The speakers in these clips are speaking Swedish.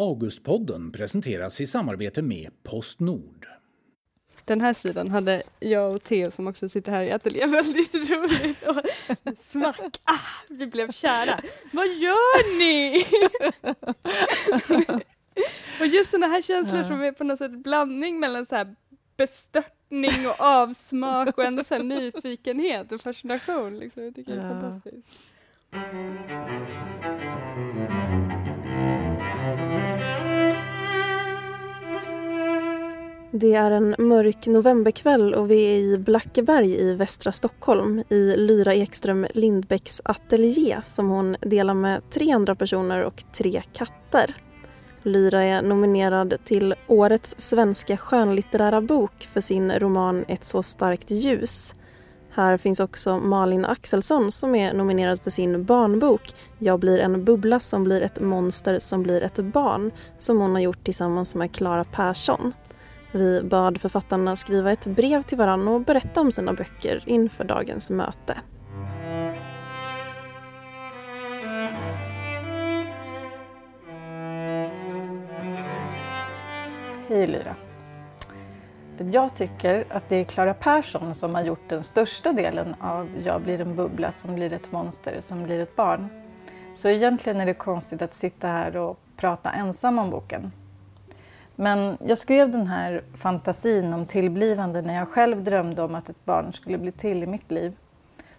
Augustpodden presenteras i samarbete med Postnord. Den här sidan hade jag och Theo som också sitter här i ateljén väldigt roligt. Och smack! Ah, vi blev kära. Vad gör ni? och just sådana här känslor som är på något sätt blandning mellan så här bestörtning och avsmak och ändå så här nyfikenhet och fascination. Liksom. Jag tycker det är Ja. fantastiskt. Det är en mörk novemberkväll och vi är i Blackeberg i västra Stockholm i Lyra Ekström Lindbäcks ateljé som hon delar med tre andra personer och tre katter. Lyra är nominerad till Årets svenska skönlitterära bok för sin roman Ett så starkt ljus. Här finns också Malin Axelsson som är nominerad för sin barnbok Jag blir en bubbla som blir ett monster som blir ett barn som hon har gjort tillsammans med Klara Persson. Vi bad författarna skriva ett brev till varandra och berätta om sina böcker inför dagens möte. Hej Lyra. Jag tycker att det är Klara Persson som har gjort den största delen av Jag blir en bubbla som blir ett monster som blir ett barn. Så egentligen är det konstigt att sitta här och prata ensam om boken. Men jag skrev den här fantasin om tillblivande när jag själv drömde om att ett barn skulle bli till i mitt liv.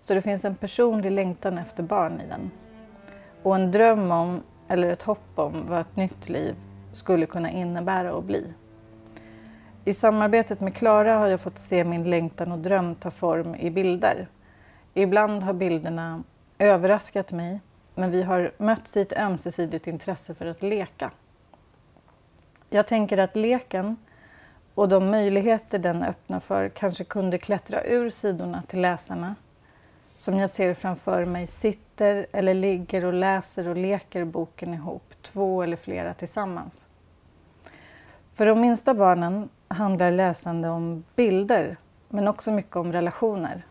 Så det finns en personlig längtan efter barn i den. Och en dröm om, eller ett hopp om, vad ett nytt liv skulle kunna innebära och bli. I samarbetet med Klara har jag fått se min längtan och dröm ta form i bilder. Ibland har bilderna överraskat mig, men vi har mötts i ett ömsesidigt intresse för att leka. Jag tänker att leken och de möjligheter den öppnar för kanske kunde klättra ur sidorna till läsarna som jag ser framför mig sitter eller ligger och läser och leker boken ihop, två eller flera tillsammans. För de minsta barnen handlar läsande om bilder, men också mycket om relationer.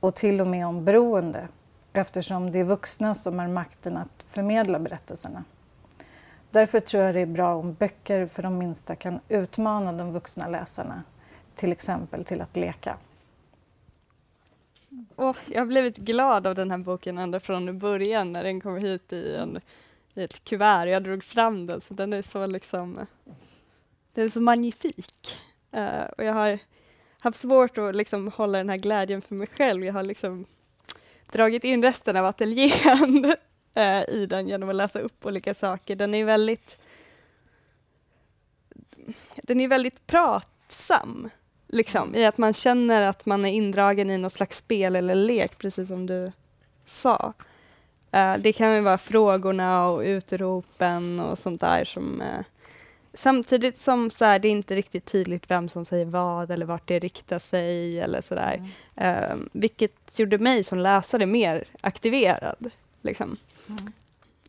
Och till och med om beroende, eftersom det är vuxna som har makten att förmedla berättelserna. Därför tror jag det är bra om böcker för de minsta kan utmana de vuxna läsarna, till exempel till att leka. Oh, jag har blivit glad av den här boken ända från början när den kom hit i, en, i ett kuvert. Jag drog fram den, så den är så liksom den är så magnifik. Uh, och jag har haft svårt att liksom hålla den här glädjen för mig själv. Jag har liksom dragit in resten av ateljén eh, i den genom att läsa upp olika saker. Den är väldigt den är väldigt pratsam, liksom, i att man känner att man är indragen i något slags spel eller lek, precis som du sa. Eh, det kan ju vara frågorna och utropen och sånt där som eh, Samtidigt som så här, det är inte riktigt tydligt vem som säger vad eller vart det riktar sig eller sådär. Eh, vilket gjorde mig som läsare mer aktiverad. Liksom. Mm.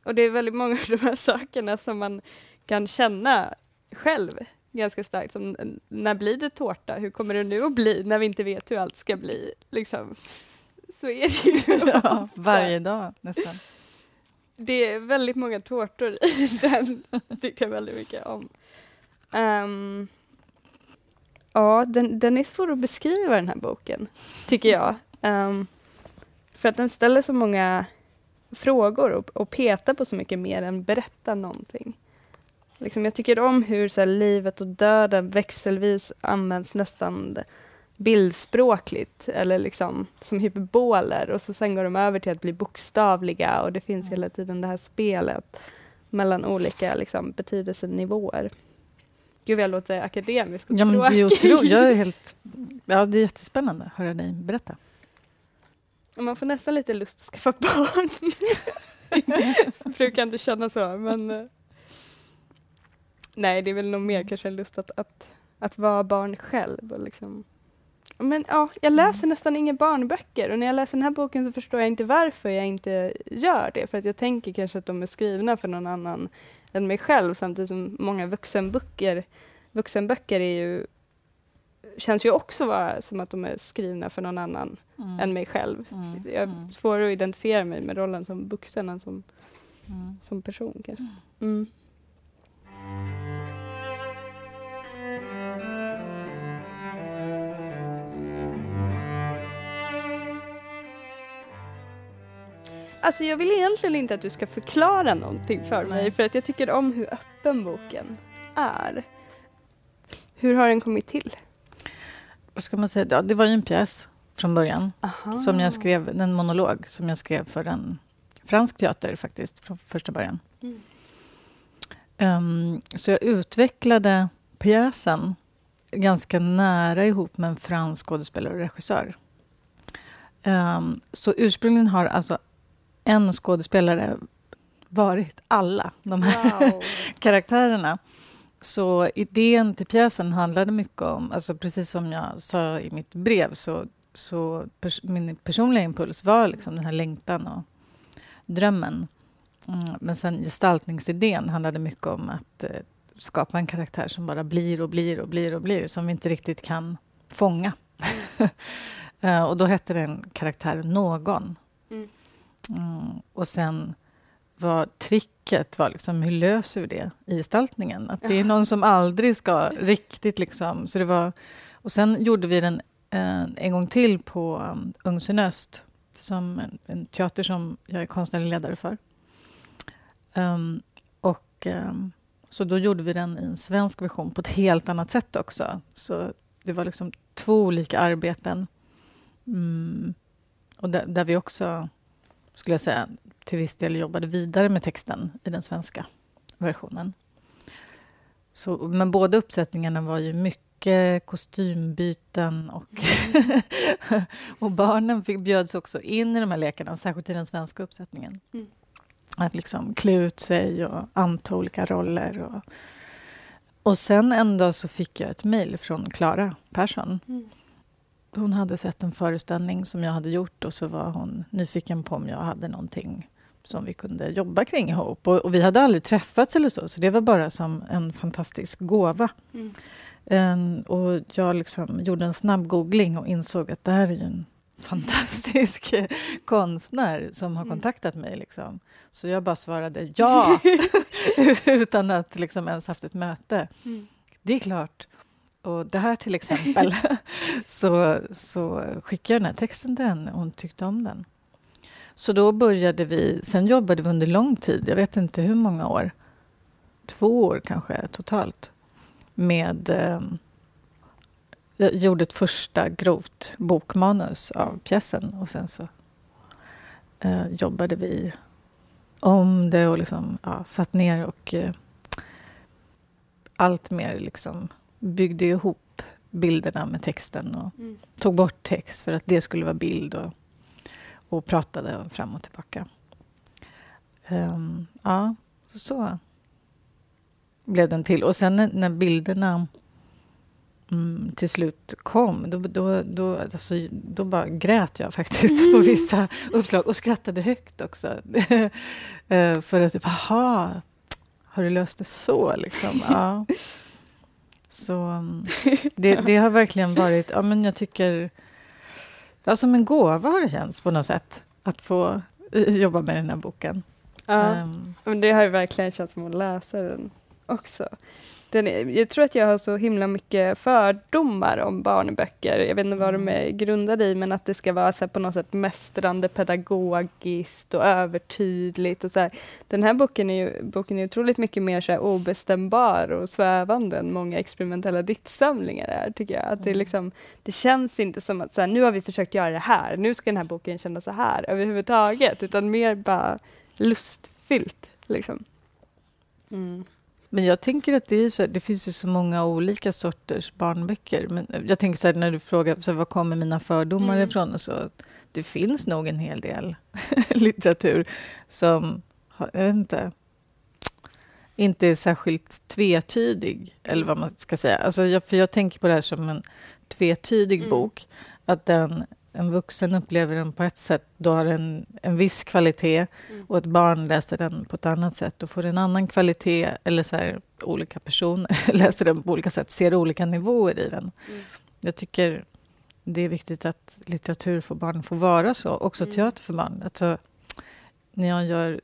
Och det är väldigt många av de här sakerna som man kan känna själv ganska starkt. Som, när blir det tårta? Hur kommer det nu att bli när vi inte vet hur allt ska bli? Liksom. Så är det ju Ja, varje dag nästan. Det är väldigt många tårtor i den. tycker jag väldigt mycket om. Ehm, ja, den, den är svår att beskriva den här boken, tycker jag. Ehm, för att den ställer så många frågor och, och petar på så mycket mer än berättar någonting. Liksom, jag tycker om hur så här, livet och döden växelvis används nästan bildspråkligt eller liksom som hyperboler och så sen går de över till att bli bokstavliga och det finns hela tiden det här spelet mellan olika liksom, betydelsenivåer. Gud vad jag låter akademisk och Ja, men det är otroligt. Jag är helt... Ja, det är jättespännande att höra dig berätta. Man får nästan lite lust att skaffa barn. jag brukar inte känna så, men eh, nej, det är väl nog mer kanske en lust att, att, att vara barn själv. Och liksom. Men ja, jag läser nästan inga barnböcker och när jag läser den här boken så förstår jag inte varför jag inte gör det. För att jag tänker kanske att de är skrivna för någon annan än mig själv samtidigt som många vuxenböcker, vuxenböcker är ju, känns ju också vara som att de är skrivna för någon annan mm. än mig själv. Mm. Jag är svårare att identifiera mig med rollen som vuxen än som, mm. som person kanske. Mm. Mm. Alltså jag vill egentligen inte att du ska förklara någonting för mig för att jag tycker om hur öppen boken är. Hur har den kommit till? Vad ska man säga? Ja, det var ju en pjäs från början. Aha. Som jag skrev, en monolog som jag skrev för en fransk teater faktiskt, från första början. Mm. Um, så jag utvecklade pjäsen ganska nära ihop med en fransk skådespelare och regissör. Um, så ursprungligen har alltså en skådespelare varit alla de här Wow. karaktärerna. Så idén till pjäsen handlade mycket om, alltså precis som jag sa i mitt brev, så, så pers min personliga impuls var liksom den här längtan och drömmen. Mm, men sen gestaltningsidén handlade mycket om att eh, skapa en karaktär som bara blir och blir och blir och blir, som vi inte riktigt kan fånga. Eh, och då hette den karaktär Någon. Mm. Mm, och sen var tricket var liksom, hur löser vi det i gestaltningen? Att det är någon som aldrig ska riktigt liksom... Så det var, och sen gjorde vi den eh, en gång till på um, Ungsen Öst, som en, en teater som jag är konstnärlig ledare för. Um, och um, så då gjorde vi den i en svensk version på ett helt annat sätt också. Så det var liksom två olika arbeten. Mm, och där, där vi också, skulle jag säga, till viss del jobbade vidare med texten i den svenska versionen. Så, men båda uppsättningarna var ju mycket kostymbyten och, och barnen fick, bjöds också in i de här lekarna, särskilt i den svenska uppsättningen. Mm. Att liksom klä ut sig och anta olika roller. Och, och sen en dag så fick jag ett mejl från Klara Persson. Mm. Hon hade sett en föreställning som jag hade gjort och så var hon nyfiken på om jag hade någonting som vi kunde jobba kring ihop. Och, och vi hade aldrig träffats eller så, så det var bara som en fantastisk gåva. Mm. En, och jag liksom gjorde en snabb googling och insåg att det här är ju en fantastisk konstnär som har Mm. kontaktat mig. Liksom. Så jag bara svarade ja, utan att liksom ens haft ett möte. Mm. Det är klart. Och det här till exempel, så, så skickade jag den här texten till henne och hon tyckte om den. Så då började vi, sen jobbade vi under lång tid, jag vet inte hur många år, två år kanske totalt, med eh, jag gjorde ett första grovt bokmanus av pjäsen och sen så eh, jobbade vi om det och liksom, ja, satt ner och eh, allt mer liksom byggde ihop bilderna med texten och Mm. tog bort text för att det skulle vara bild och, och pratade fram och tillbaka. Ehm, ja, så blev den till. Och sen när, när bilderna mm, till slut kom, då, då, då, alltså, då bara grät jag faktiskt på vissa uppslag och skrattade högt också. Eh, för att typ, aha, har du löst det så liksom? Ja. Så det, det har verkligen varit, ja men jag tycker, ja som en gåva har det känts på något sätt att få eh, jobba med den här boken. Ja. Ehm, Men det har ju verkligen känts som att läsa den också. Den jag tror att jag har så himla mycket fördomar om barnböcker. Jag vet inte vad de är grundade i, men att det ska vara så på något sätt mästrande pedagogiskt och övertydligt. Och så här. Den här boken är ju boken är otroligt mycket mer så obestämbar och svävande än många experimentella diktsamlingar är, tycker jag. Att det, Mm. liksom, det känns inte som att så här, nu har vi försökt göra det här, nu ska den här boken kännas så här överhuvudtaget, utan mer bara lustfyllt. Liksom. Mm. Men jag tänker att det, är så, det finns ju så många olika sorters barnböcker. Men jag tänker så här, när du frågar så här, var kommer mina fördomar Mm. ifrån och så. Det finns nog en hel del litteratur som, har- jag vet inte, inte är särskilt tvetydig. Eller vad man ska säga. Alltså jag, för jag tänker på det här som en tvetydig Mm. bok. Att den, en vuxen upplever den på ett sätt, då har den en viss kvalitet Mm. och ett barn läser den på ett annat sätt och får en annan kvalitet. Eller så här, olika personer läser den på olika sätt, ser olika nivåer i den. Mm. Jag tycker det är viktigt att litteratur för barn får vara så, också Mm. teater för barn. Alltså, när jag gör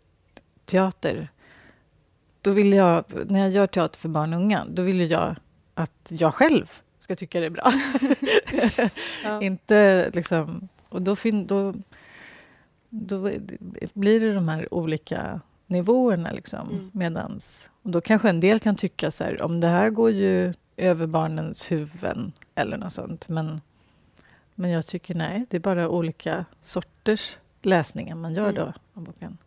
teater, då vill jag, när jag gör teater för barn och unga, då vill jag att jag själv ska tycka det är bra. Ja. Inte liksom... Och då, fin, då då blir det de här olika nivåerna. Liksom, mm. medans, och då kanske en del kan tycka så här, om det här går ju över barnens huvuden eller något sånt. Men, men jag tycker nej, det är bara olika sorters läsningar man gör mm. då av boken.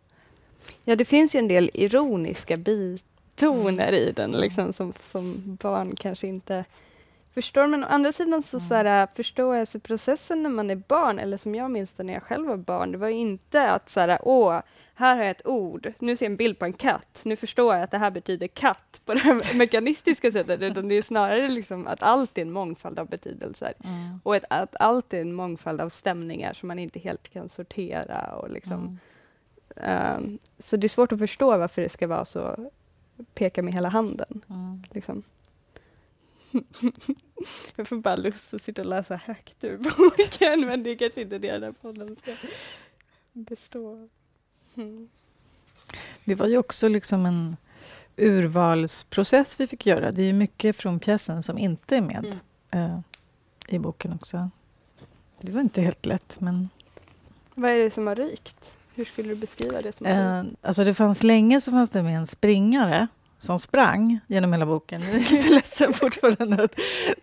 Ja, det finns ju en del ironiska bitoner i den, liksom, som, som barn kanske inte förstår. Men å andra sidan så, så här, förståelseprocessen när man är barn, eller som jag minns det när jag själv var barn, det var inte att så här, åh, här har jag ett ord, nu ser jag en bild på en katt, nu förstår jag att det här betyder katt på det här mekanistiska sättet, utan det är snarare liksom att allt är en mångfald av betydelser. Mm. Och ett, att allt är en mångfald av stämningar som man inte helt kan sortera. Och liksom, mm. um, så det är svårt att förstå varför det ska vara så, peka med hela handen. Mm. Liksom. jag får bara lust att sitta och läsa högt ur boken, men det är kanske inte det den här podden ska bestå mm. Det var ju också liksom en urvalsprocess vi fick göra. Det är mycket från pjäsen som inte är med mm. uh, i boken också. Det var inte helt lätt, men... Vad är det som har rykt? Hur skulle du beskriva det som har rykt? Uh, alltså det fanns länge så fanns det med en springare som sprang genom hela boken. Jag är lite ledsen fortfarande att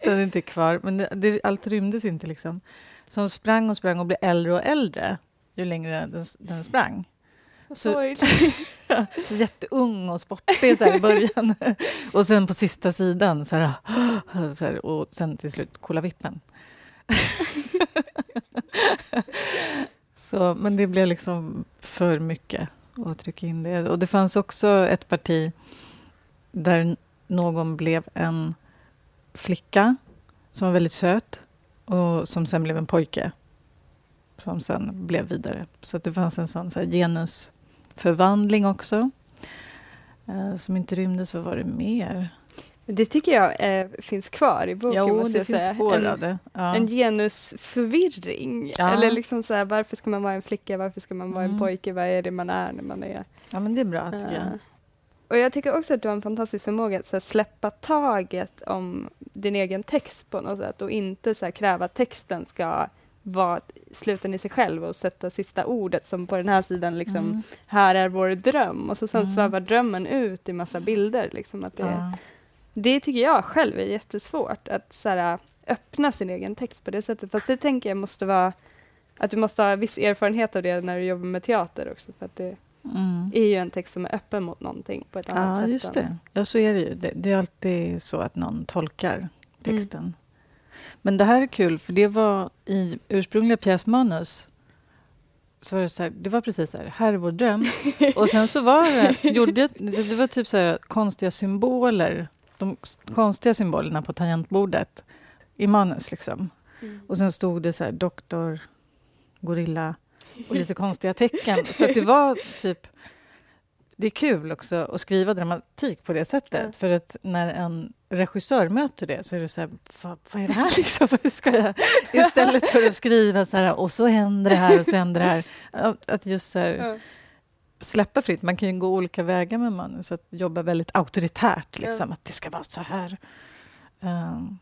den inte är kvar, men det, det, allt rymdes inte. liksom. Som sprang och sprang och blev äldre och äldre ju längre den, den sprang. Så, jätteung och sportig så här, i början. och sen på sista sidan, så här, så här, och sen till slut kolla vippen. så, men det blev liksom för mycket att trycka in det. Och det fanns också ett parti där någon blev en flicka som var väldigt söt och som sen blev en pojke som sen blev vidare. Så det fanns en sån så här, genusförvandling också eh, som inte rymdes. Vad var det mer? Det tycker jag eh, finns kvar i boken. Jo, det finns säga. spår av det. Ja. En genusförvirring. Ja. Eller liksom så här, varför ska man vara en flicka, varför ska man vara mm. en pojke, vad är det man är när man är... Ja, men det är bra tycker uh. jag. Och jag tycker också att du har en fantastisk förmåga att här, släppa taget om din egen text på något sätt och inte så här, kräva att texten ska vara sluten i sig själv och sätta sista ordet som på den här sidan liksom, mm. här är vår dröm och så sen mm. svävar drömmen ut i massa bilder. Liksom, att det, ja. det tycker jag själv är jättesvårt, att så här, öppna sin egen text på det sättet. Fast det tänker jag måste vara att du måste ha viss erfarenhet av det när du jobbar med teater också. För att det, mm. är ju en text som är öppen mot någonting på ett annat ja, sätt. Just det. Ja, så är det ju. Det, det, är alltid så att någon tolkar texten. Mm. Men det här är kul, för det var i ursprungliga pjäsmanus så var det, så här, det var precis så här, här är vår dröm. Och sen så var det, gjorde, det, det var typ så här, konstiga symboler, de konstiga symbolerna på tangentbordet i manus. Liksom. Mm. Och sen stod det så här, doktor, gorilla, och lite konstiga tecken. Så det var typ... Det är kul också att skriva dramatik på det sättet. Mm. För att när en regissör möter det så är det så här, vad, vad är det här liksom? Vad ska jag? Istället för att skriva så här, och så händer det här och så händer det här. Att just så här, mm. släppa fritt. Man kan ju gå olika vägar med manus. Att jobba väldigt auktoritärt, liksom. Mm. Att det ska vara så här. Um,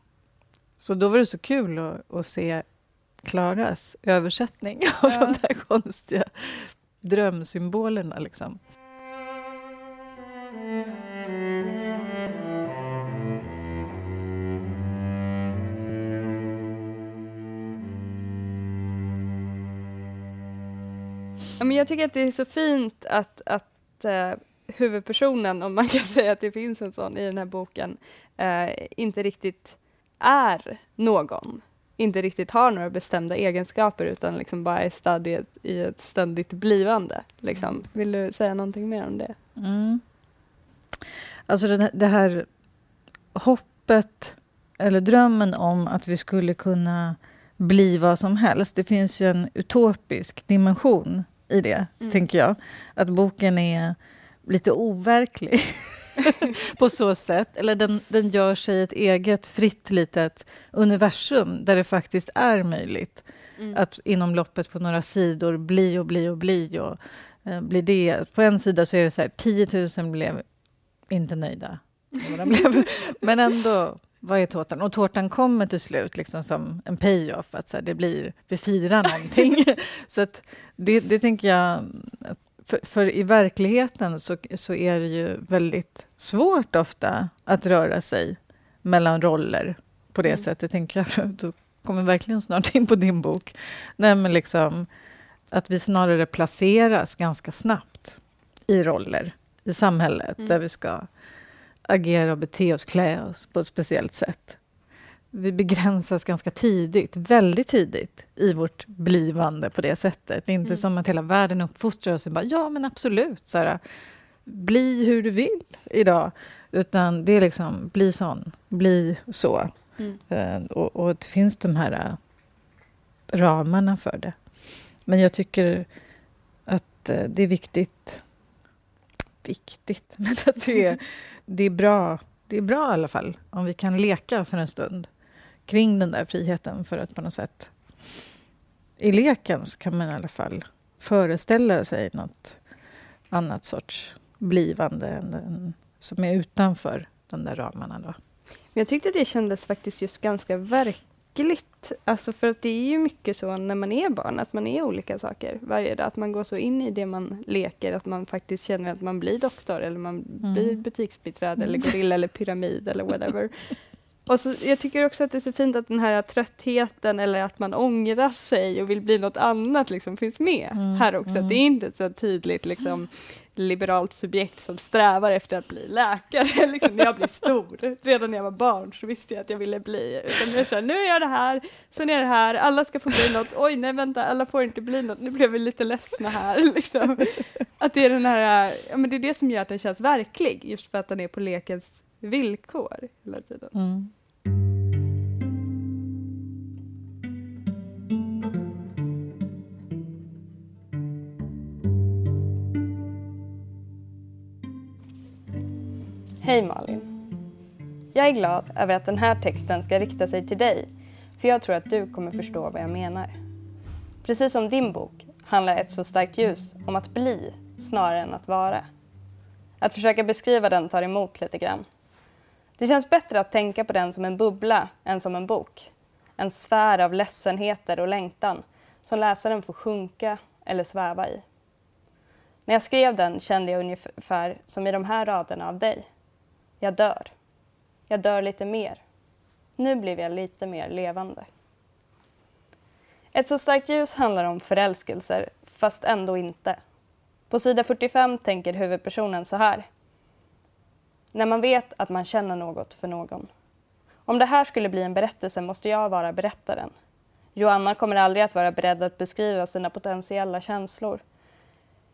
så då var det så kul att, att se Klaras översättning av ja. de där konstiga drömsymbolerna. Liksom. jag tycker att det är så fint att, att uh, huvudpersonen, om man kan säga att det finns en sån i den här boken, uh, inte riktigt är någon inte riktigt har några bestämda egenskaper utan liksom bara är stadd i ett, i ett ständigt blivande. Liksom. Mm. Vill du säga någonting mer om det? Mm. Alltså det, det här hoppet eller drömmen om att vi skulle kunna bli vad som helst. Det finns ju en utopisk dimension i det, mm. tänker jag. Att boken är lite overklig. på så sätt. Eller den, den gör sig ett eget fritt litet universum där det faktiskt är möjligt mm. att inom loppet på några sidor bli och bli och bli och eh, bli det. På en sida så är det så här 10 000 blev inte nöjda. blev, men ändå vad är tårtan? Och tårtan kommer till slut liksom som en pay-off, att så här, det blir, vi firar någonting. så att det, det tänker jag, för, för, i verkligheten så, så är det ju väldigt svårt ofta att röra sig mellan roller på det mm. sättet, tänker jag. Då kommer verkligen snart in på din bok. Nej, men liksom att vi snarare placeras ganska snabbt i roller i samhället mm. där vi ska agera och bete oss, klä oss på ett speciellt sätt. Vi begränsas ganska tidigt, väldigt tidigt, i vårt blivande på det sättet. Det är inte mm. som att hela världen uppfostrar oss och bara, ja men absolut, så här, bli hur du vill idag. Utan det är liksom, bli sån, bli så. Mm. Uh, och, och det finns de här uh, ramarna för det. Men jag tycker att uh, det är viktigt viktigt, men att det är, det är bra. Det är bra i alla fall om vi kan leka för en stund kring den där friheten för att på något sätt i leken så kan man i alla fall föreställa sig något annat sorts blivande än, som är utanför de där ramarna. Då. Jag tyckte det kändes faktiskt just ganska verkligt. Alltså för att det är ju mycket så när man är barn, att man är olika saker varje dag. Att man går så in i det man leker, att man faktiskt känner att man blir doktor eller man mm. blir butiksbiträde eller gorilla eller pyramid eller whatever. Och så, jag tycker också att det är så fint att den här tröttheten eller att man ångrar sig och vill bli något annat liksom finns med mm, här också. Mm. det är inte så tydligt liksom, liberalt subjekt som strävar efter att bli läkare liksom, när jag blir stor. Redan när jag var barn så visste jag att jag ville bli. Utan jag här, nu är jag det här, sen är det här, alla ska få bli något. Oj, nej vänta, alla får inte bli något. Nu blev vi lite ledsna här. Liksom. Att det är den här, ja, men det är det som gör att den känns verklig, just för att den är på lekens villkor hela tiden. Mm. Hej Malin! Jag är glad över att den här texten ska rikta sig till dig, för jag tror att du kommer förstå vad jag menar. Precis som din bok handlar Ett så starkt ljus om att bli snarare än att vara. Att försöka beskriva den tar emot lite grann. Det känns bättre att tänka på den som en bubbla än som en bok. En sfär av ledsenheter och längtan som läsaren får sjunka eller sväva i. När jag skrev den kände jag ungefär som i de här raderna av dig. Jag dör. Jag dör lite mer. Nu blev jag lite mer levande. Ett så starkt ljus handlar om förälskelser, fast ändå inte. På sida 45 tänker huvudpersonen så här. När man vet att man känner något för någon. Om det här skulle bli en berättelse måste jag vara berättaren. Joanna kommer aldrig att vara beredd att beskriva sina potentiella känslor.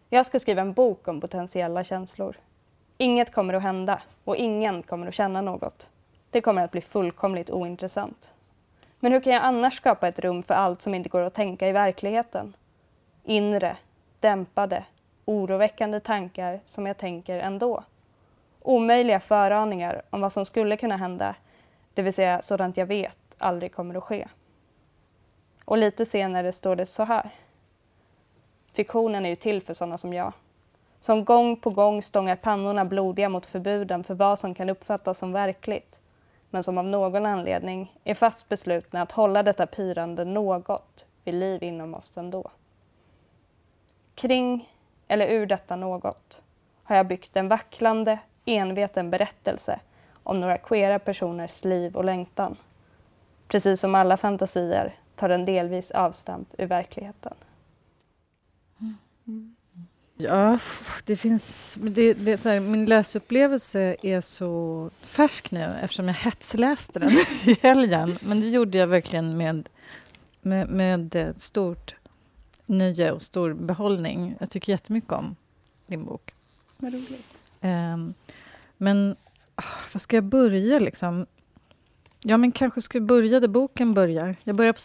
Jag ska skriva en bok om potentiella känslor. Inget kommer att hända och ingen kommer att känna något. Det kommer att bli fullkomligt ointressant. Men hur kan jag annars skapa ett rum för allt som inte går att tänka i verkligheten? Inre, dämpade, oroväckande tankar som jag tänker ändå. Omöjliga föraningar om vad som skulle kunna hända, det vill säga sådant jag vet aldrig kommer att ske. Och lite senare står det så här. Fiktionen är ju till för sådana som jag som gång på gång stångar pannorna blodiga mot förbuden för vad som kan uppfattas som verkligt, men som av någon anledning är fast beslutna att hålla detta pyrande något vid liv inom oss ändå. Kring, eller ur detta något, har jag byggt en vacklande, enveten berättelse om några queera personers liv och längtan. Precis som alla fantasier tar den delvis avstamp ur verkligheten. Mm. Ja, det finns... Det, det så här, min läsupplevelse är så färsk nu eftersom jag hetsläste den i helgen. Men det gjorde jag verkligen med, med, med stort nöje och stor behållning. Jag tycker jättemycket om din bok. Vad roligt. Um, men oh, var ska jag börja liksom? Ja, men kanske ska börja där boken börjar. Jag börjar på,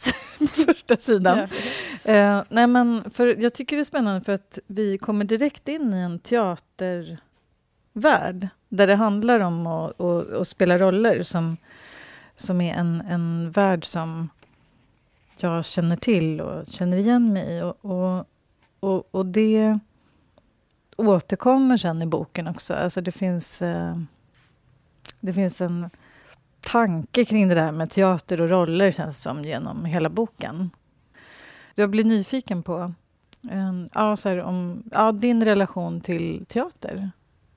första sidan. Eh, nej, men för jag tycker det är spännande för att vi kommer direkt in i en teatervärld där det handlar om att, att, att spela roller som, som är en, en värld som jag känner till och känner igen mig i. Och, och, och, och det återkommer sen i boken också. Alltså det finns, eh, det finns en tanke kring det där med teater och roller känns som genom hela boken. Jag blir nyfiken på um, ja, så här, om, ja, din relation till teater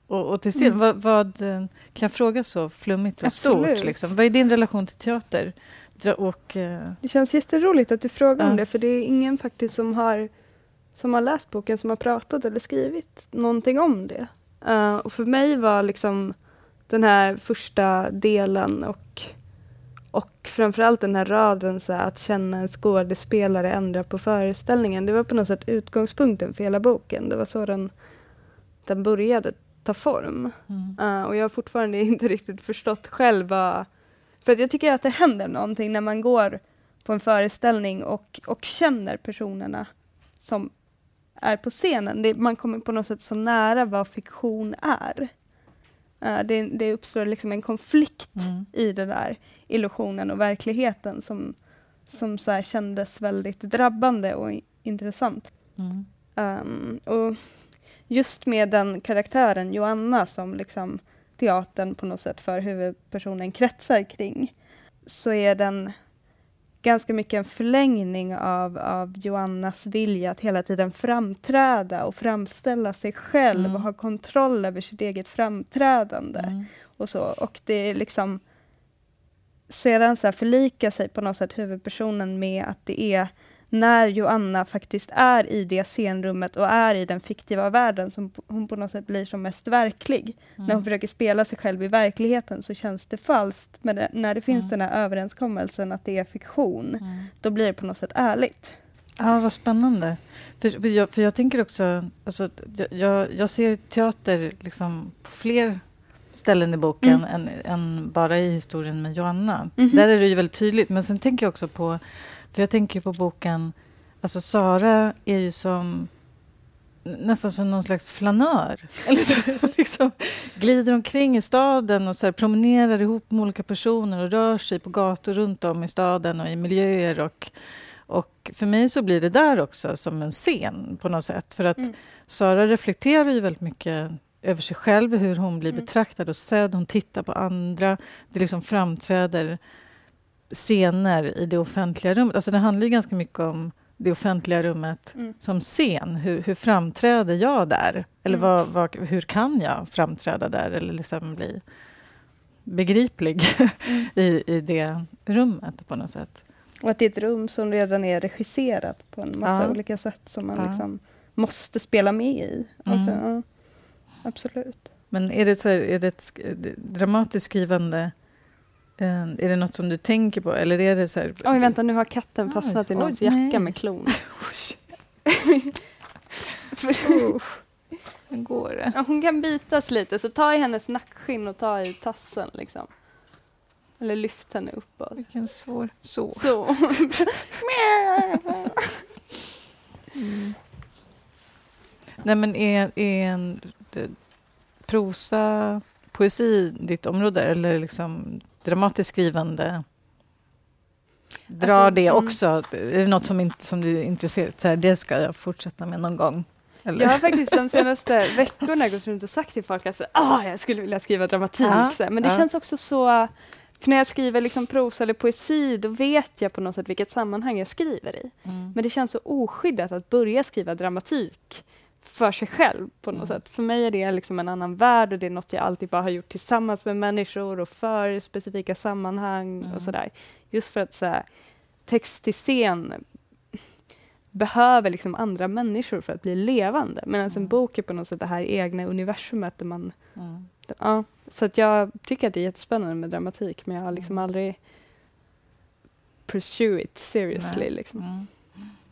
och, och till scen. Mm. Vad, vad, kan jag fråga så flummigt och Absolut. stort? Liksom? Vad är din relation till teater? Och, uh... Det känns jätteroligt att du frågar uh. om det, för det är ingen faktiskt som har, som har läst boken som har pratat eller skrivit någonting om det. Uh, och för mig var liksom den här första delen och, och framförallt den här raden, så här, att känna en skådespelare ändra på föreställningen. Det var på något sätt utgångspunkten för hela boken. Det var så den, den började ta form. Mm. Uh, och jag har fortfarande inte riktigt förstått själv vad... För att jag tycker att det händer någonting när man går på en föreställning och, och känner personerna som är på scenen. Det, man kommer på något sätt så nära vad fiktion är. Uh, det, det uppstår liksom en konflikt mm. i den där illusionen och verkligheten som, som så kändes väldigt drabbande och intressant. Mm. Um, och just med den karaktären Joanna som liksom teatern på något sätt för huvudpersonen kretsar kring så är den ganska mycket en förlängning av, av Joannas vilja att hela tiden framträda och framställa sig själv mm. och ha kontroll över sitt eget framträdande. Mm. Och så. Och det är liksom sedan så förlika sig på något sätt huvudpersonen med att det är när Joanna faktiskt är i det scenrummet och är i den fiktiva världen som hon på något sätt blir som mest verklig. Mm. När hon mm. försöker spela sig själv i verkligheten så känns det falskt. Men det, när det finns mm. den här överenskommelsen att det är fiktion, mm. då blir det på något sätt ärligt. Ja, vad spännande. För, för, jag, för jag tänker också, alltså, jag, jag ser teater liksom på fler ställen i boken mm. än, än, bara i historien med Joanna. -hmm. Där är det ju väldigt tydligt, men sen tänker jag också på för jag tänker på boken, alltså Sara är ju som nästan som någon slags flanör. Eller så, liksom, glider omkring i staden och så här, promenerar ihop med olika personer och rör sig på gator runt om i staden och i miljöer. Och, och för mig så blir det där också som en scen på något sätt. För att mm. Sara reflekterar ju väldigt mycket över sig själv, hur hon blir mm. betraktad och sedd. Hon tittar på andra. Det liksom framträder scener i det offentliga rummet. Alltså det handlar ju ganska mycket om det offentliga rummet mm. som scen. Hur, hur framträder jag där? Eller mm. vad, vad, hur kan jag framträda där eller liksom bli begriplig mm. i, i det rummet på något sätt? Och att det är ett rum som redan är regisserat på en massa ja. olika sätt som man ja. liksom måste spela med i. Alltså, ja, absolut. Men är det, så här, är det ett dramatiskt skrivande Eh, är det något som du tänker på? Eller är det så här... Oj, vänta, nu har katten fastnat i någons jacka med klon. Hur går det? hon kan bitas lite, så ta i hennes nackskinn och ta i tassen. Liksom. Eller lyft henne uppåt. Vilken svår... Så. så. mm. Nej, men är, är en prosa, poesi ditt område? Eller liksom dramatiskt skrivande drar alltså, det mm. också? Mm. Är det något som, inte, som du är intresserad av? Det ska jag fortsätta med någon gång? Eller? Jag har faktiskt de senaste veckorna gått runt och sagt till folk att ah, jag skulle vilja skriva dramatik. Ja, men det ja. känns också så... För när jag skriver liksom prosa eller poesi, då vet jag på något sätt vilket sammanhang jag skriver i. Mm. Men det känns så oskyddat att börja skriva dramatik för sig själv på något mm. sätt. För mig är det liksom en annan värld och det är något jag alltid bara har gjort tillsammans med människor och för specifika sammanhang mm. och sådär. Just för att så här, text till scen behöver liksom andra människor för att bli levande. Medan mm. en bok är på något sätt det här egna universumet där man... Mm. Ja, så att jag tycker att det är jättespännande med dramatik men jag har liksom mm. aldrig pursue it seriously. Liksom. Mm.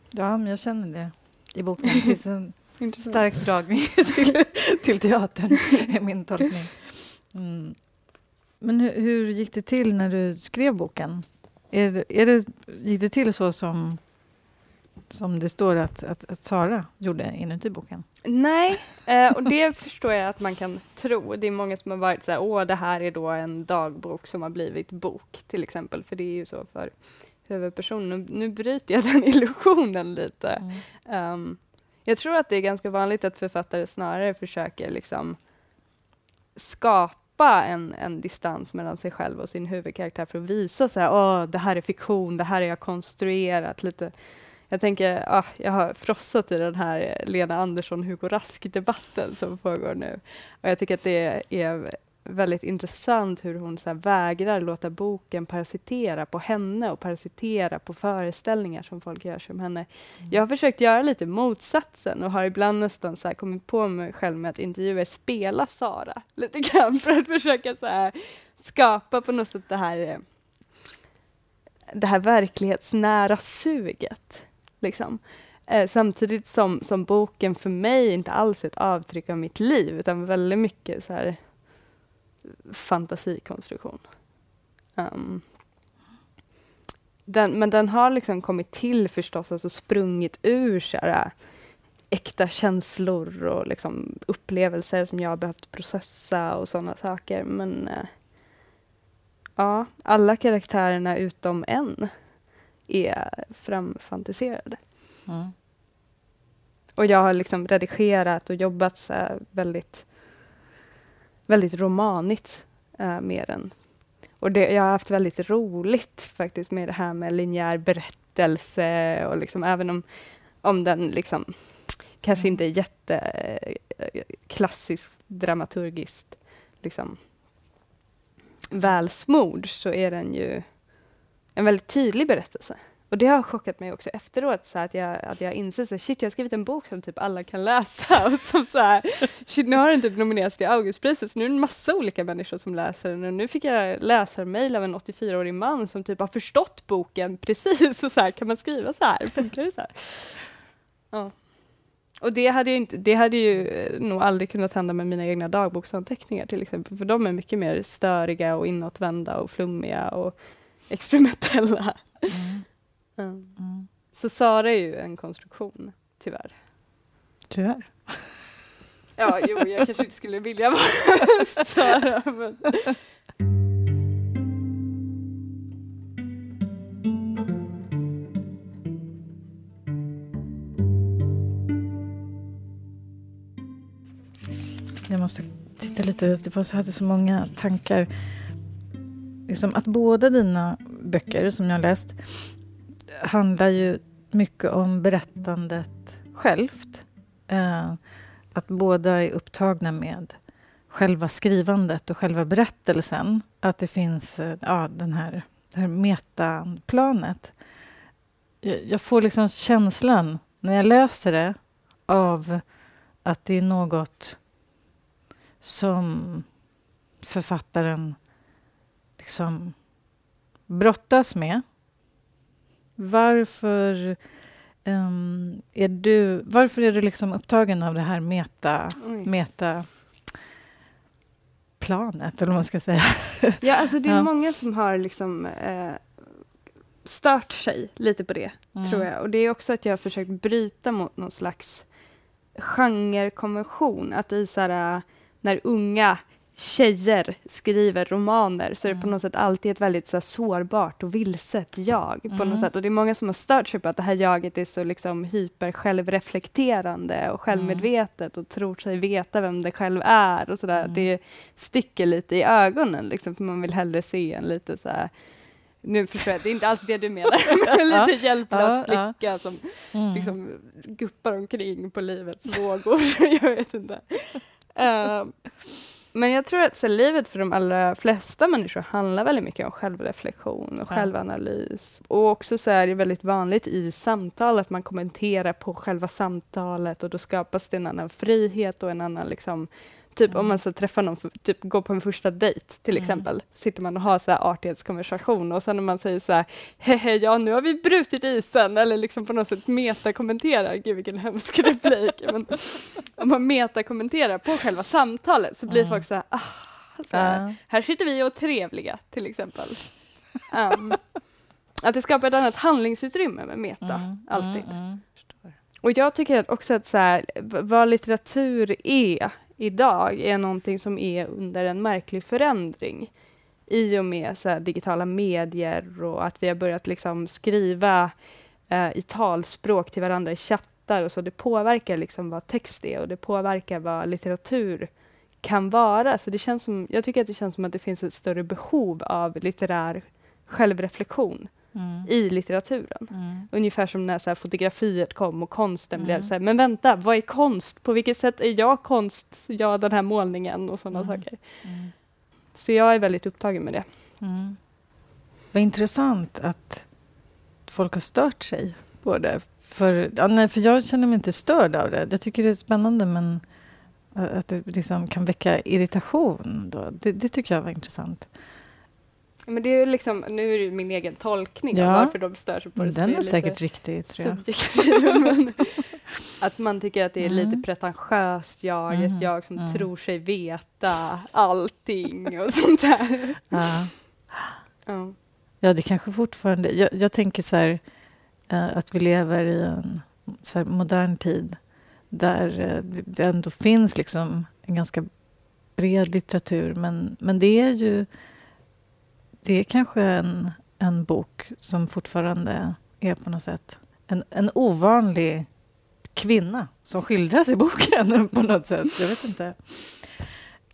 Ja, men jag känner det i boken. Det finns en Stark dragning till, till teatern, är min tolkning. Mm. Men hur, hur, gick det till när du skrev boken? Är, är det, gick det till så som, som det står att, att, att Sara gjorde inuti boken? Nej, eh, och det förstår jag att man kan tro. Det är många som har varit så här, åh, det här är då en dagbok som har blivit bok, till exempel, för det är ju så för huvudpersonen. Nu bryter jag den illusionen lite. Mm. Um, jag tror att det är ganska vanligt att författare snarare försöker liksom skapa en, en distans mellan sig själv och sin huvudkaraktär för att visa så här, åh, det här är fiktion, det här är jag konstruerat. Lite. Jag tänker, ah, jag har frossat i den här Lena Andersson-Hugo Rask-debatten som pågår nu. Och jag tycker att det är väldigt intressant hur hon så vägrar låta boken parasitera på henne och parasitera på föreställningar som folk gör som henne. Mm. Jag har försökt göra lite motsatsen och har ibland nästan så kommit på mig själv med att intervjuer spela Sara lite grann för att försöka så skapa på något sätt det här det här verklighetsnära suget. Liksom. Eh, samtidigt som, som boken för mig inte alls är ett avtryck av mitt liv utan väldigt mycket så här fantasikonstruktion. Um, den, men den har liksom kommit till förstås, alltså sprungit ur så här, äkta känslor och liksom upplevelser som jag har behövt processa och sådana saker. Men uh, ja, alla karaktärerna utom en är framfantiserade. Mm. Och jag har liksom redigerat och jobbat så väldigt väldigt romanigt eh, uh, med den. Och det, jag har haft väldigt roligt faktiskt med det här med linjär berättelse och liksom även om, om den liksom kanske mm. inte är jätteklassiskt eh, dramaturgiskt liksom välsmord så är den ju en väldigt tydlig berättelse. Och det har chockat mig också efteråt, så att jag, att jag inser så shit, jag har skrivit en bok som typ alla kan läsa. Och som så här, shit, nu har den typ nominerats till Augustpriset, så nu är det en massa olika människor som läser den. Och nu fick jag läsarmail av en 84-årig man som typ har förstått boken precis. Och så här, kan man skriva så här? Funkar det så här? Ja. Och det hade, ju inte, det hade ju eh, nog aldrig kunnat hända med mina egna dagboksanteckningar till exempel, för de är mycket mer störiga och inåtvända och flummiga och experimentella. Mm. Mm. Så Sara är ju en konstruktion, tyvärr. Tyvärr? Ja, jo, jag kanske inte skulle vilja vara Sara. Men... Jag måste titta lite, det var så, hade så många tankar. Liksom att båda dina böcker som jag har läst handlar ju mycket om berättandet självt. Eh, att båda är upptagna med själva skrivandet och själva berättelsen. Att det finns eh, ja, den här, det här metaplanet. Jag, jag får liksom känslan när jag läser det av att det är något som författaren liksom brottas med varför um, är du, varför är du liksom upptagen av det här meta, meta planet, eller vad man ska säga? Ja, alltså det är ja. många som har liksom eh, stört sig lite på det, mm. tror jag. Och det är också att jag har försökt bryta mot någon slags genrekonvention. Att i så här, när unga tjejer skriver romaner så är det på mm. något sätt alltid ett väldigt så här, sårbart och vilset jag. på mm. något sätt. Och det är många som har stört sig på att det här jaget är så liksom, hyper självreflekterande och självmedvetet och tror sig veta vem det själv är. och så där. Mm. Det sticker lite i ögonen, liksom, för man vill hellre se en lite så här, nu förstår jag, det är inte alls det du menar, men en lite hjälplös flicka ja. som mm. liksom guppar omkring på livets vågor. jag vet inte. Uh, men jag tror att så, livet för de allra flesta människor handlar väldigt mycket om självreflektion och ja. självanalys. Och också så är det väldigt vanligt i samtal att man kommenterar på själva samtalet och då skapas det en annan frihet och en annan liksom, Typ mm. om man så träffar någon, för, typ går på en första dejt till mm. exempel, sitter man och har så här artighetskonversation och sen när man säger så här, hehe, ja nu har vi brutit isen, eller liksom på något sätt metakommenterar, gud vilken hemsk replik, men om man metakommenterar på själva samtalet så blir mm. folk så här, ah, så här, här sitter vi och är trevliga till exempel. Um, att det skapar ett annat handlingsutrymme med meta, mm, alltid. Mm, mm. Och jag tycker också att så här, vad litteratur är, idag är någonting som är under en märklig förändring i och med så digitala medier och att vi har börjat liksom skriva eh, i talspråk till varandra i chattar och så. Det påverkar liksom vad text är och det påverkar vad litteratur kan vara. Så det känns som, jag tycker att det känns som att det finns ett större behov av litterär självreflektion Mm. i litteraturen. Mm. Ungefär som när så här, fotografiet kom och konsten blev Mm. så här, men vänta, vad är konst? På vilket sätt är jag konst? Jag den här målningen och sådana Mm. saker. Mm. Så jag är väldigt upptagen med det. Mm. Vad intressant att folk har stört sig på det. För, ja, nej, för jag känner mig inte störd av det. Jag tycker det är spännande men att det liksom kan väcka irritation. Då. Det, det tycker jag var intressant. Men det är ju liksom, nu är det min egen tolkning Ja. av varför de stör sig på det. Den är lite säkert riktig, tror jag. men att man tycker att det är Mm. lite pretentiöst jag, Mm. ett jag som Mm. tror sig veta allting och sånt där. Ja. Ja. Ja, det kanske fortfarande... Jag, jag tänker så här, eh, att vi lever i en modern tid där eh, det- det ändå finns liksom en ganska bred litteratur. Men, men det är ju... Det är kanske en, en bok som fortfarande är på något sätt en, en ovanlig kvinna som skildras i boken på något sätt. Jag vet inte.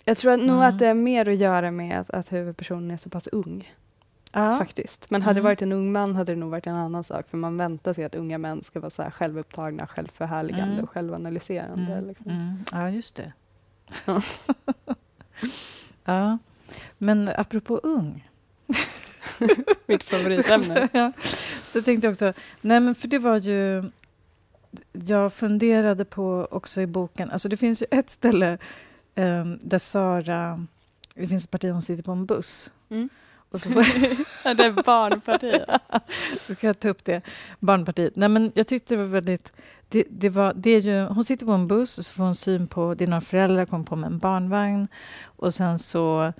Jag tror att nog Mm. att det är mer att göra med att, att huvudpersonen är så pass ung. Ja. Faktiskt. Men hade det Mm. varit en ung man hade det nog varit en annan sak. För man väntar sig att unga män ska vara så här självupptagna, självförhärligande Mm. och självanalyserande. Mm, Liksom. mm. Ja, just det. Ja. Men apropå ung. Mitt favoritämne. ja. Så tänkte jag också, nej men för det var ju... Jag funderade på också i boken, alltså det finns ju ett ställe um, där Sara, det finns ett parti hon sitter på en buss. Mm. Och så får Ja, det är barnpartiet. så ska jag ta upp det, Barnpartiet. Nej, men jag tyckte det var väldigt... Det, det var, det är ju, hon sitter på en buss och så får hon syn på... Det är några föräldrar kommer på med en barnvagn och sen så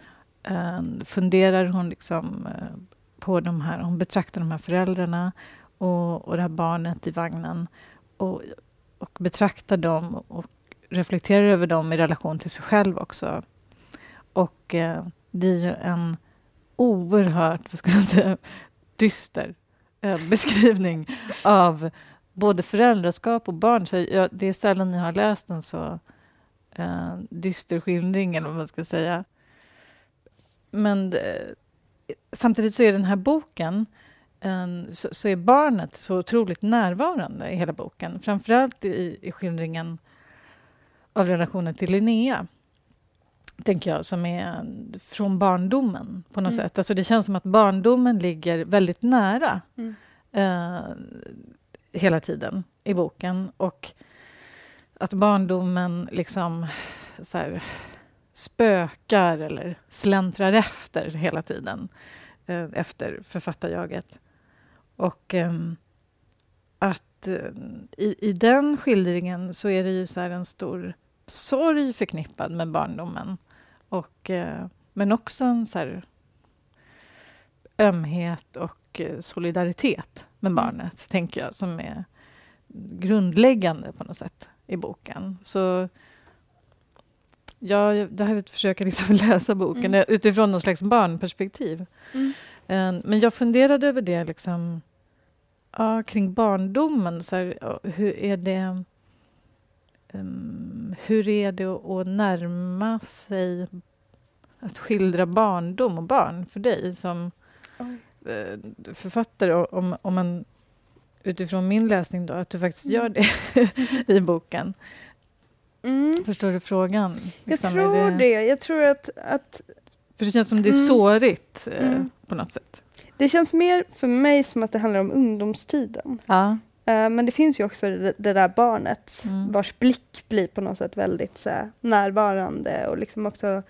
Eh, funderar hon liksom eh, på de här... Hon betraktar de här föräldrarna och, och det här barnet i vagnen och, och betraktar dem och reflekterar över dem i relation till sig själv också. Och eh, det är ju en oerhört, vad ska man säga, dyster eh, beskrivning av både föräldraskap och barn. Så jag, det är sällan jag har läst en så eh, dyster skildring, eller vad man ska säga. Men eh, samtidigt så är den här boken så, så är barnet så otroligt närvarande i hela boken. Framförallt i, i skildringen av relationen till Linnea tänker jag, som är från barndomen på något Mm. sätt. Alltså det känns som att barndomen ligger väldigt nära Mm. eh, hela tiden i boken. Och att barndomen liksom så här, spökar eller släntrar efter hela tiden eh, efter författarjaget. Och ehm, att eh, i, i den skildringen så är det ju så en stor sorg förknippad med barndomen. Och, eh, men också en så ömhet och eh, solidaritet med Mm. barnet, tänker jag, som är grundläggande på något sätt i boken. Så ja, det här är ett försök att liksom läsa boken Mm. utifrån någon slags barnperspektiv. Mm. Eh, Men jag funderade över det liksom, ja, kring barndomen. Så här, hur är det ehm, hur är det att, närma sig att skildra barndom och barn för dig som eh, författare? Om, om man, utifrån min läsning, då, att du faktiskt Mm. gör det i boken. Mm. Förstår du frågan? Jag Liksom, är tror det. Jag tror att, att För det känns som det är Mm. sårigt eh, Mm. på något sätt. det känns mer för mig som att det handlar om ungdomstiden. Ja. Eh, men det finns ju också det, det där barnet Mm. vars blick blir på något sätt väldigt så här, närvarande och liksom också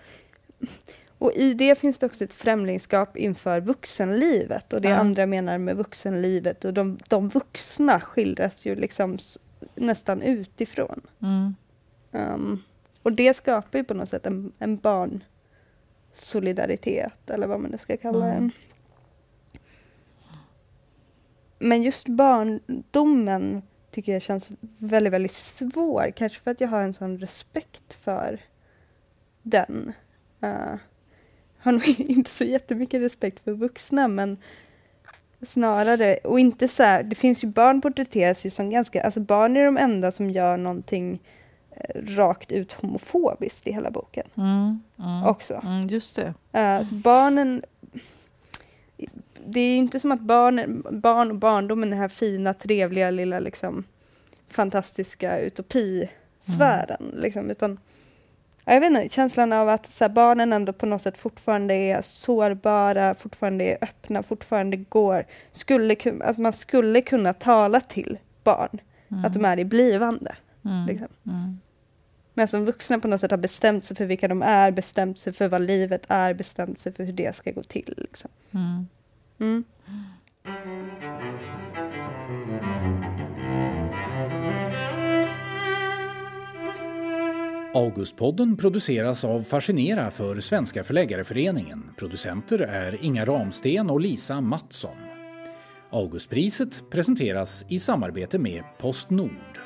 och i det finns det också ett främlingskap inför vuxenlivet och det Ja. andra menar med vuxenlivet och de, de vuxna skildras ju liksom nästan utifrån. Mm. Um, och det skapar ju på något sätt en, en barnsolidaritet eller vad man nu ska kalla Mm. den. Men just barndomen tycker jag känns väldigt, väldigt svår. Kanske för att jag har en sån respekt för den. Uh, har nog inte så jättemycket respekt för vuxna men snarare, och inte så här, det finns ju barn porträtteras ju som ganska, alltså barn är de enda som gör någonting rakt ut homofobiskt i hela boken Mm, mm, också. mm, just det. Eh, så barnen... Det är ju inte som att barn, barn och barndomen är den här fina, trevliga, lilla liksom fantastiska utopisfären. Liksom, utan, jag vet inte, känslan av att så här, barnen ändå på något sätt fortfarande är sårbara, fortfarande är öppna, fortfarande går. Skulle, att man skulle kunna tala till barn, Mm, att de är i blivande. mm, Liksom. Men som vuxna på något sätt har bestämt sig för vilka de är, bestämt sig för vad livet är, bestämt sig för hur det ska gå till. Liksom. mm. Mm. Augustpodden produceras av Fascinera för Svenska Förläggareföreningen. Producenter är Inga Ramsten och Lisa Mattsson. Augustpriset presenteras i samarbete med Postnord.